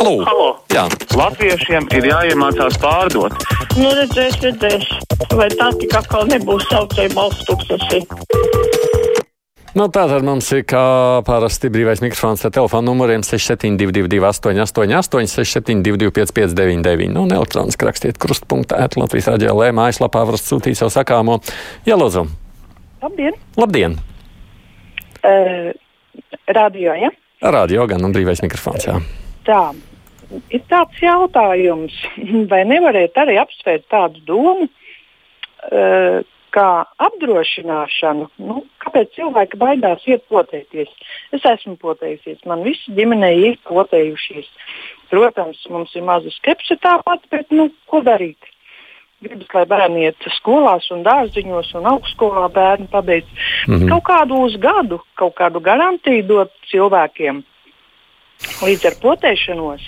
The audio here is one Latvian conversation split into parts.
Halo! Halo. Jā. Latviešiem ir jāiemācās pārdot. Nu, redzēs, redzēs. Vai tā tik atkal nebūs saucēja balsts tūkstoši? Nu, Tātad mums ir kā parasti brīvais mikrofons ar telefonu numuriem 6722, 888, 672, 559, nu, un elektroniski rakstiet krustpunktā, Latvijas raidījā Lē, mājaslapā varat sūtīt savu sakāmo. Jā, lūdzu! Labdien! Labdien! Uh, radio, ja? Radio gan un brīvais mikrofons, jā. Tā. Ir tāds jautājums, vai nevarētu arī apsvērt tādu domu, uh, kā apdrošināšanu. Nu, kāpēc cilvēki baidās iet potēties? Es esmu potējusies, man visi ģimenē ir potējušies. Protams, mums ir maza skepse tāpat, bet nu, ko darīt? Gribas, lai bērni iet skolās un dārziņos un augstskolā bērni pabeidz. Mm -hmm. Kaut kādu uz gadu, kaut kādu garantiju dot cilvēkiem līdz ar potēšanos.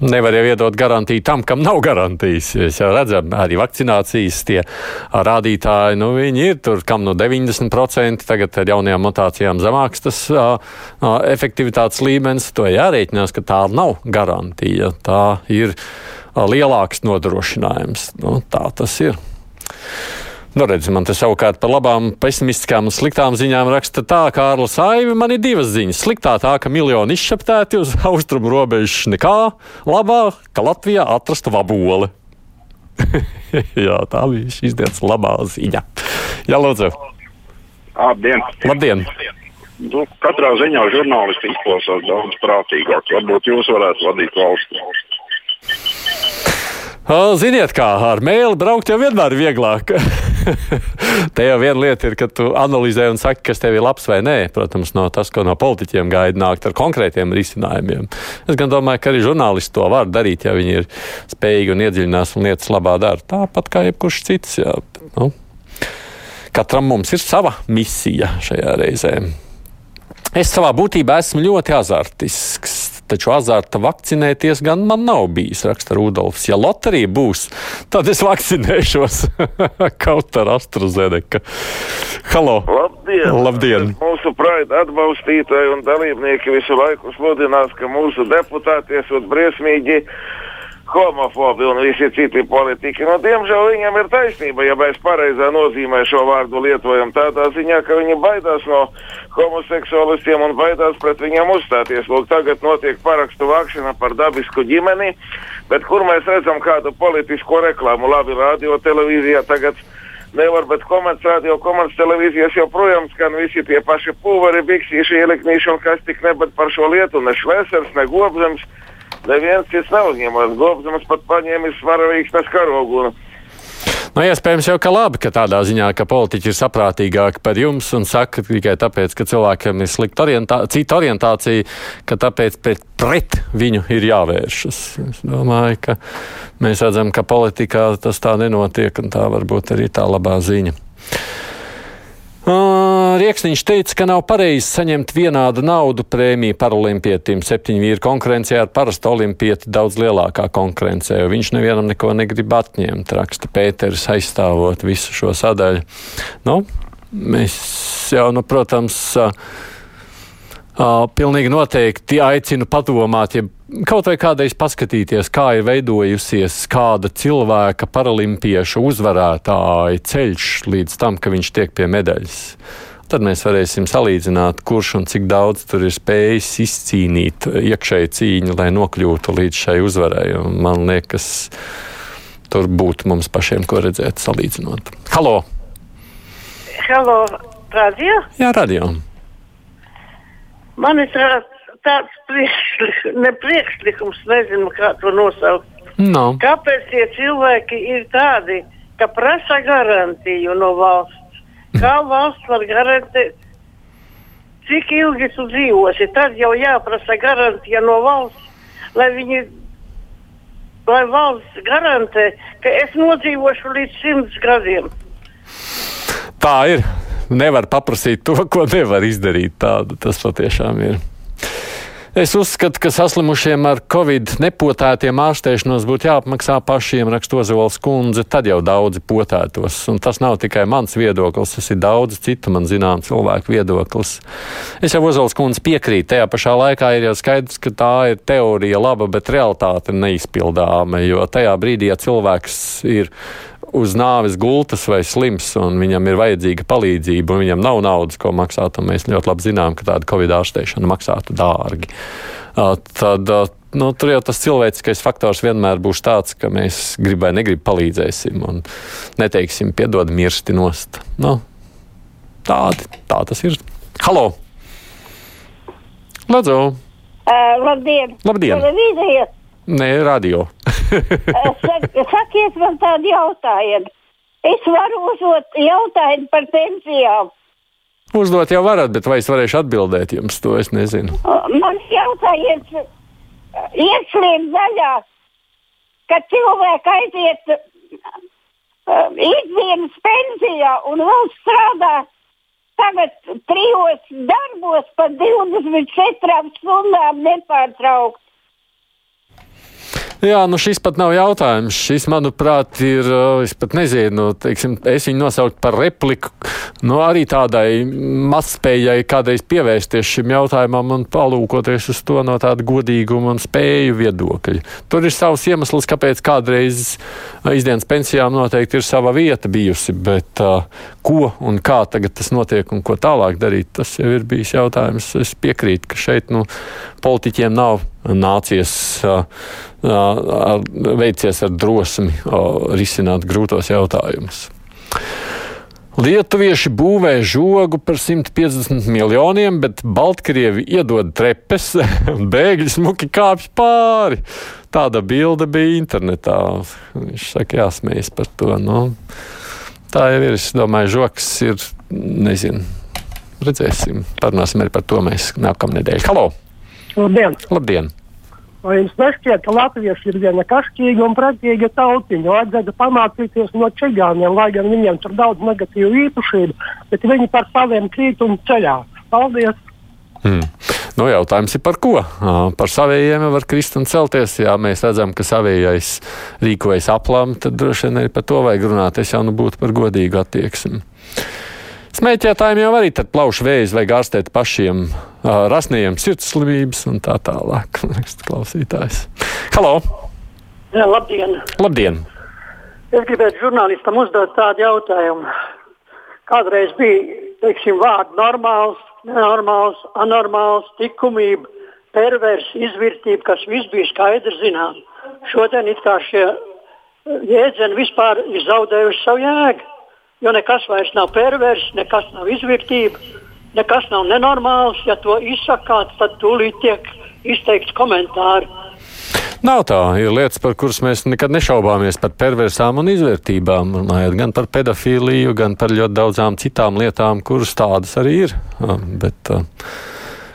Nevar jau iedot garantiju tam, kam nav garantijas. Mēs jau redzam, arī vakcinācijas tie rādītāji, nu, viņi ir tur, kam no 90%, tagad ar jaunajām mutācijām zemāks tas uh, uh, efektivitātes līmenis. To jārēķinās, ka tā nav garantija. Tā ir uh, lielāks nodrošinājums. Nu, tā tas ir. Nu, redz, man te savukārt par labām, pesimistiskām un sliktām ziņām raksta tā, ka Kārlis Aivi man ir divas ziņas. Sliktā tā, ka miljoni izšķeptēti uz austrumu robežas nekā, labā, ka Latvijā atrasta vabole. Jā, tā bija šīs dienas labā ziņa. Jā, lūdzu. Labdien! Labdien. Nu, katrā ziņā žurnālisti izklausās daudz prātīgāk. Varbūt jūs varētu vadīt valsti. Ziniet, kā ar mēli braukt jau vienmēr ir vieglāk. Te jau viena lieta ir, ka tu analizē un saki, kas tev ir labs vai nē. Protams, no tas, ko no politiķiem gaida nākt ar konkrētiem risinājumiem. Es gan domāju, ka arī žurnālisti to var darīt, ja viņi ir spējīgi un iedziļinās un lietas labā dara. Tāpat kā jebkurš cits. Jā. Nu, katram mums ir sava misija šajā reizē. Es savā būtībā esmu ļoti azartisks. Taču azarta vakcinēties gan man nav bijis, raksta Rudolfs. Ja loterija būs, tad es vakcinēšos kaut ar AstraZeneca. Halo! Labdien! Labdien. Mūsu praida atbalstītāji un dalībnieki visu laiku sludinās, ka mūsu deputāti esot briesmīgi homofobi un visi citi politiķi. Nu, diemžēl viņam ir taisnība, ja mēs pareizā nozīmē šo vārdu lietojam tādā ziņā, ka viņi baidās no homoseksualistiem un baidās pret viņiem uzstāties. Lūk, tagad notiek parakstu vākšana par dabisku ģimeni, bet kur mēs redzam kādu politisko reklāmu? Labi, radio televīzijā tagad nevar, bet komerc radio, komerc televīzijas joprojām skan visi tie paši pulveri, biksīši, ieliknīši un kas tik ne, bet par šo lietu ne šlēsers, ne gobzems. Neviens cits nav uzņēmējis. Gobzems pat paņēmis varavīgs nes karogu. Un, Nu, iespējams, jau ka labi, ka tādā ziņā, ka politiķi ir saprātīgāki par jums un saka tikai tāpēc, ka cilvēkiem ir slikta orientā cita orientācija, ka tāpēc pret, pret viņu ir jāvēršas. Es domāju, ka mēs redzam, ka politikā tas tā nenotiek, un tā varbūt arī tā labā ziņa. Rieksniņš teica, ka nav pareizi saņemt vienādu naudu prēmiju paralimpietim. Septiņi vīri konkurencē ar parastu olimpieti daudz lielākā konkurencē, jo viņš nevienam neko negrib atņemt, raksta Pēters, aizstāvot visu šo sadaļu. Nu, mēs jau, nu, protams, Uh, pilnīgi noteikti aicinu padomāt, ja kaut vai kādreiz paskatīties, kā ir veidojusies kāda cilvēka paralimpiešu uzvarētāja ceļš līdz tam, ka viņš tiek pie medaļas. Tad mēs varēsim salīdzināt, kurš un cik daudz tur ir spējis izcīnīt iekšēju cīņu, lai nokļūtu līdz šai uzvarai. Man liekas, tur būtu mums pašiem ko redzēt, salīdzinot. Halo! Halo, radio? Jā, radio! Man ir tā, tāds priekšlikums, ne priekšlikums, nezinu, kā to nosaukt. No. Kāpēc tie cilvēki ir tādi, ka prasa garantiju no valsts? Kā valsts var garantēt, cik ilgi tu dzīvosi? Tad jau jāprasa garantija no valsts, lai viņi, lai valsts garantē, ka es nodzīvošu līdz simts gadiem. Tā ir nevar paprasīt to, ko nevar izdarīt. Tāda tas patiešām ir. Es uzskatu, ka saslimušiem ar covid nepotētiem ārstēšanos būtu jāapmaksā pašiem, raksta Ozols kundze, tad jau daudzi potētos. Un tas nav tikai mans viedoklis, tas ir daudz citu man zinām cilvēku viedoklis. Es jau Ozols kundze piekrītu, tajā pašā laikā ir jau skaidrs, ka tā ir teorija laba, bet realitāte neizpildāma, jo tajā brīdī, ja cilvēks ir uz nāves gultas vai slims, un viņam ir vajadzīga palīdzība, un viņam nav naudas, ko maksāt, un mēs ļoti labi zinām, ka tāda covid ārstēšana maksātu dārgi. Tad nu, tur jau tas cilvēciskais faktors vienmēr būs tāds, ka mēs grib vai negrib palīdzēsim un neteiksim, piedod, mirsti nost. Nu, tādi, tā tas ir. Halo! Lūdzu! Uh, labdien! Labdien! Televīzijas! Nē, radio. Sakiet man tādu jautājumu. Es varu uzdot jautājumu par pensijām. Uzdot jau varat, bet vai es varēšu atbildēt jums to? Es nezinu. Man jautājiet, ieslēgt zaļā, kad cilvēki aiziet uh, ikdienas pensijā un vēl strādā tagad trijos darbos pa 24 stundām nepārtraukti. Jā, nu šis pat nav jautājums. Šis, manuprāt, ir, es pat nezinu, teiksim, es viņu nosaucu par repliku, nu arī tādai mazspējai kādreiz pievērsties šim jautājumam un palūkoties uz to no tāda godīguma un spēju viedokļa. Tur ir savs iemesls, kāpēc kādreiz izdienas pensijām noteikti ir sava vieta bijusi, bet uh, ko un kā tagad tas notiek un ko tālāk darīt, tas jau ir bijis jautājums. Es piekrītu, ka šeit nu, politiķiem nav nācies uh, veicies ar drosmi risināt grūtos jautājumus. Lietuvieši būvē žogu par 150 miljoniem, bet Baltkrievi iedod trepes un bēgļi smuki kāpj pāri. Tāda bilde bija internetā. Viņš saka, jāsmējas par to. Nu, tā jau ir. Es domāju, žoks ir, nezinu, redzēsim. Parunāsim arī par to mēs nākamnedēļ. Halo! Labdien! Labdien. Vai jums nešķiet, ka latvieši ir viena kašķīga un pretīga tautiņa? Vajadzētu pamācīties no čigāniem, lai gan viņiem tur daudz negatīvu īpašību, bet viņi par saviem krīt un ceļā. Paldies! Hmm. Nu, jautājums ir par ko? Par savējiem var krist un celties. Ja mēs redzam, ka savējais rīkojas aplām, tad droši vien arī par to vajag runāt. Es jau nu būtu par godīgu attieksmi. Smēķētājiem jau arī plaušu vēzi vajag ārstēt pašiem rasniem sirdslimības un tā tālāk. Klausītājs. Halo! Jā, labdien! Labdien! Es gribētu žurnālistam uzdot tādu jautājumu. Kādreiz bija teiksim, vārdi normāls, nenormāls, anormāls, likumība, pervers, izvērtība, kas viss bija skaidrs zinām. Šodien it kā šie jēdzieni vispār ir zaudējuši savu jēgu. Jo nekas vairs nav pervers, nekas nav izvērtība, nekas nav nenormāls. Ja to izsakāt, tad tūlīt tiek izteikts komentāri. Nav tā. Ir lietas, par kuras mēs nekad nešaubāmies par perversām un izvērtībām. Runājot gan par pedofīliju, gan par ļoti daudzām citām lietām, kuras tādas arī ir. Bet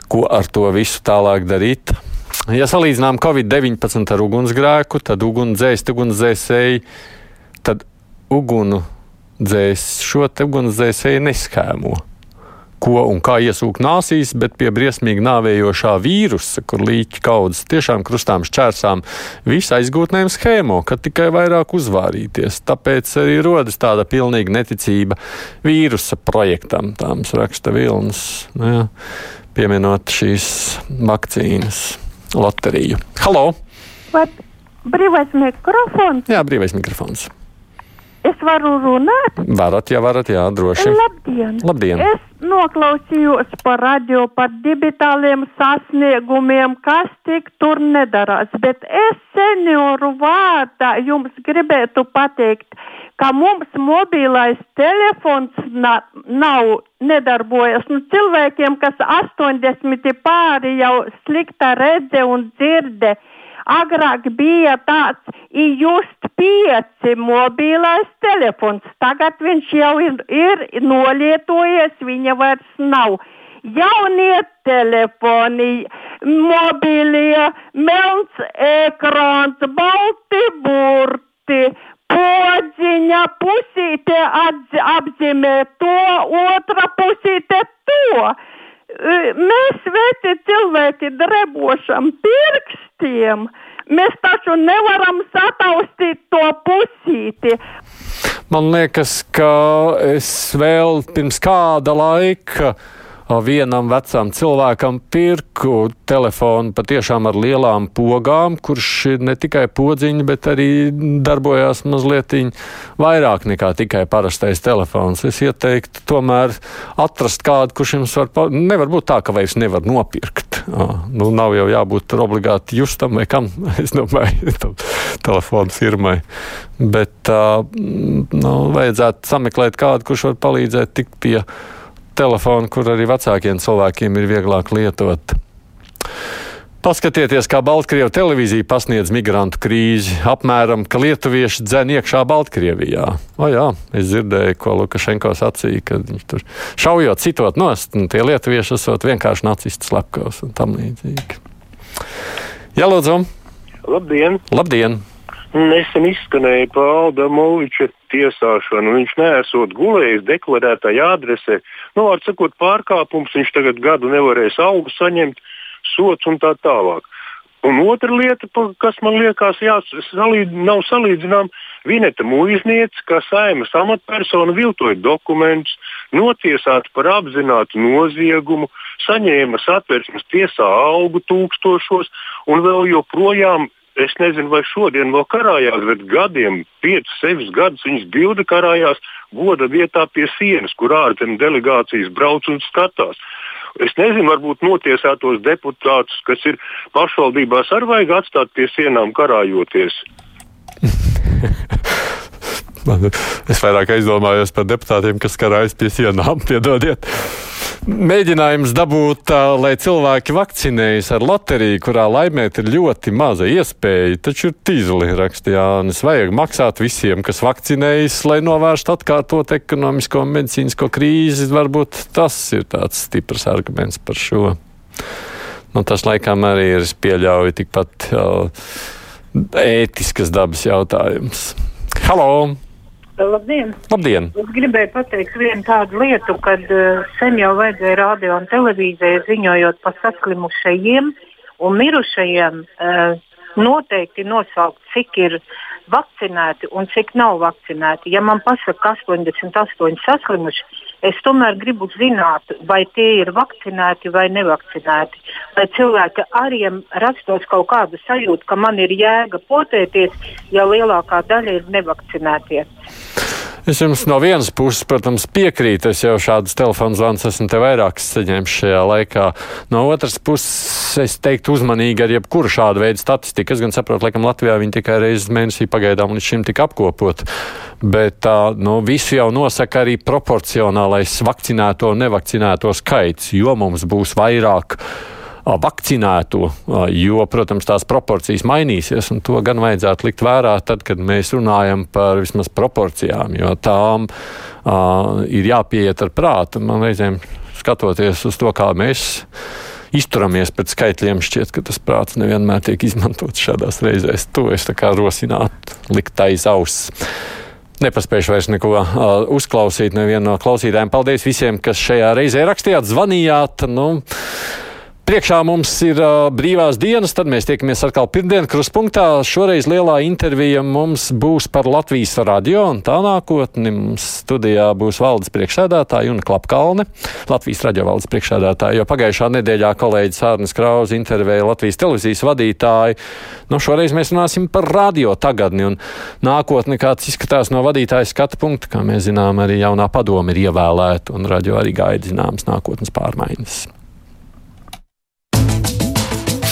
ko ar to visu tālāk darīt? Ja salīdzinām Covid-19 ar ugunsgrēku, tad ugunsdzēs, ugunsdzēsēji, tad ugunu dzēs šo ugunsdzēsēju neskēmo. Ko un kā iesūkt nāsīs, bet pie briesmīgi nāvējošā vīrusa, kur līķi kaudzes tiešām krustām šķērsām, visu aizgūtnēm schēmo, kad tikai vairāk uzvārīties. Tāpēc arī rodas tāda pilnīga neticība vīrusa projektam, tā mums raksta Vilnis, nu jā, pieminot šīs vakcīnas loteriju. Halo! Vai brīvais mikrofons? Jā, brīvais mikrofons. Es varu runāt? Varat, jā, varat, jā, droši. Labdien! Labdien. Es noklausījos par radio, par digitāliem sasniegumiem, kas tik tur nedarās, bet es senioru vārdā jums gribētu pateikt, ka mums mobilais telefons na, nav nedarbojas. Nu, cilvēkiem, kas 80 pāri jau slikta redze un dzirde, agrāk bija tāds just pieci mobilais telefons. Tagad viņš jau ir, ir nolietojies, viņa vairs nav. Jaunie telefoni, mobilie, melns ekrāns, balti burti, podziņa pusīte atz, apzīmē to, otra pusīte to mēs veci cilvēki drebošam pirkstiem, mēs taču nevaram sataustīt to pusīti. Man liekas, ka es vēl pirms kāda laika vienam vecam cilvēkam pirku telefonu patiešām ar lielām pogām, kurš ir ne tikai podziņa, bet arī darbojās mazliet vairāk nekā tikai parastais telefons. Es ieteiktu tomēr atrast kādu, kurš jums var, nevar būt tā, ka vairs nevar nopirkt. Nu, nav jau jābūt obligāti justam vai kam, es domāju, telefonu firmai. Bet nu, vajadzētu sameklēt kādu, kurš var palīdzēt tikt pie telefonu, kur arī vecākiem cilvēkiem ir vieglāk lietot. Paskatieties, kā Baltkrievijas televīzija pasniedz migrantu krīzi. Apmēram, ka lietuvieši dzen iekšā Baltkrievijā. O jā, es dzirdēju, ko Lukašenko sacīja, ka viņš tur šaujot, citot nost, un tie lietuvieši esot vienkārši nacistu slepkavs un tam līdzīgi. Jā, lūdzu! Labdien! Labdien! Nesen izskanēja Paula Moviča tiesāšana. Viņš nesot gulējis deklarētajā adresē. Nu, var sakot, pārkāpums viņš tagad gadu nevarēs algu saņemt, sots un tā tālāk. Un otra lieta, kas man liekas, jā, salīd, nav salīdzināma, Vineta Mūžniece, kā saimas amatpersona, viltoja dokumentus, notiesāta par apzinātu noziegumu, saņēma satversmes tiesā algu tūkstošos un vēl joprojām es nezinu, vai šodien vēl karājās, bet gadiem, 5, 6 gadus viņas bilde karājās goda vietā pie sienas, kur ārzemju delegācijas brauc un skatās. Es nezinu, varbūt notiesātos deputātus, kas ir pašvaldībās, arī vajag atstāt pie sienām karājoties. es vairāk aizdomājos par deputātiem, kas karājas pie sienām. Piedodiet mēģinājums dabūt, lai cilvēki vakcinējas ar loteriju, kurā laimēt ir ļoti maza iespēja, taču ir tīzli, rakstīja Jānis. Vajag maksāt visiem, kas vakcinējas, lai novērstu atkārtot ekonomisko un medicīnisko krīzi. Varbūt tas ir tāds stiprs arguments par šo. Nu, tas laikam arī ir, es pieļauju, tikpat ētiskas dabas jautājums. Halo! Labdien! Labdien! Es gribēju pateikt vienu tādu lietu, kad uh, sen jau vajadzēja radio un televīzijai ziņojot par saslimušajiem un mirušajiem, uh, noteikti nosaukt, cik ir vakcinēti un cik nav vakcinēti. Ja man pasaka, ka 88 saslimuši, es tomēr gribu zināt, vai tie ir vakcinēti vai nevakcinēti. Lai cilvēki arī rastos kaut kāda sajūta, ka man ir jēga potēties, ja lielākā daļa ir nevakcinētie. Es jums no vienas puses, protams, piekrītu. Es jau šādus telefonu zvanus esmu te vairākas saņēmis šajā laikā. No otras puses, es teiktu uzmanīgi ar jebkuru šādu veidu statistiku. Es gan saprotu, laikam Latvijā viņi tikai reizes mēnesī pagaidām līdz šim tika apkopot. Bet tā, nu, visu jau nosaka arī proporcionālais vakcinēto un nevakcinēto skaits, jo mums būs vairāk vakcinēto, jo, protams, tās proporcijas mainīsies, un to gan vajadzētu likt vērā tad, kad mēs runājam par vismaz proporcijām, jo tām uh, ir jāpieiet ar prātu. Man reizēm skatoties uz to, kā mēs izturamies pret skaitļiem, šķiet, ka tas prāts nevienmēr tiek izmantots šādās reizēs. To es rosināt, likt aiz auss. Nepaspējuši vairs neko uh, uzklausīt nevienu no klausītājiem. Paldies visiem, kas šajā reizē rakstījāt, zvanījāt. Nu, Priekšā mums ir uh, brīvās dienas, tad mēs tiekamies atkal pirmdien kruspunktā. Šoreiz lielā intervija mums būs par Latvijas radio un tā nākotni. Mums studijā būs valdes priekšsēdētāja un Klapkalne, Latvijas radio valdes priekšsēdētāja, jo pagājušā nedēļā kolēģis Ārnis Krauze intervēja Latvijas televīzijas vadītāju. Nu, šoreiz mēs runāsim par radio tagadni un nākotni, kāds izskatās no vadītāja skatu punkta. Kā mēs zinām, arī jaunā padoma ir ievēlēta un radio arī gaida zināmas nākotnes pārmaiņas.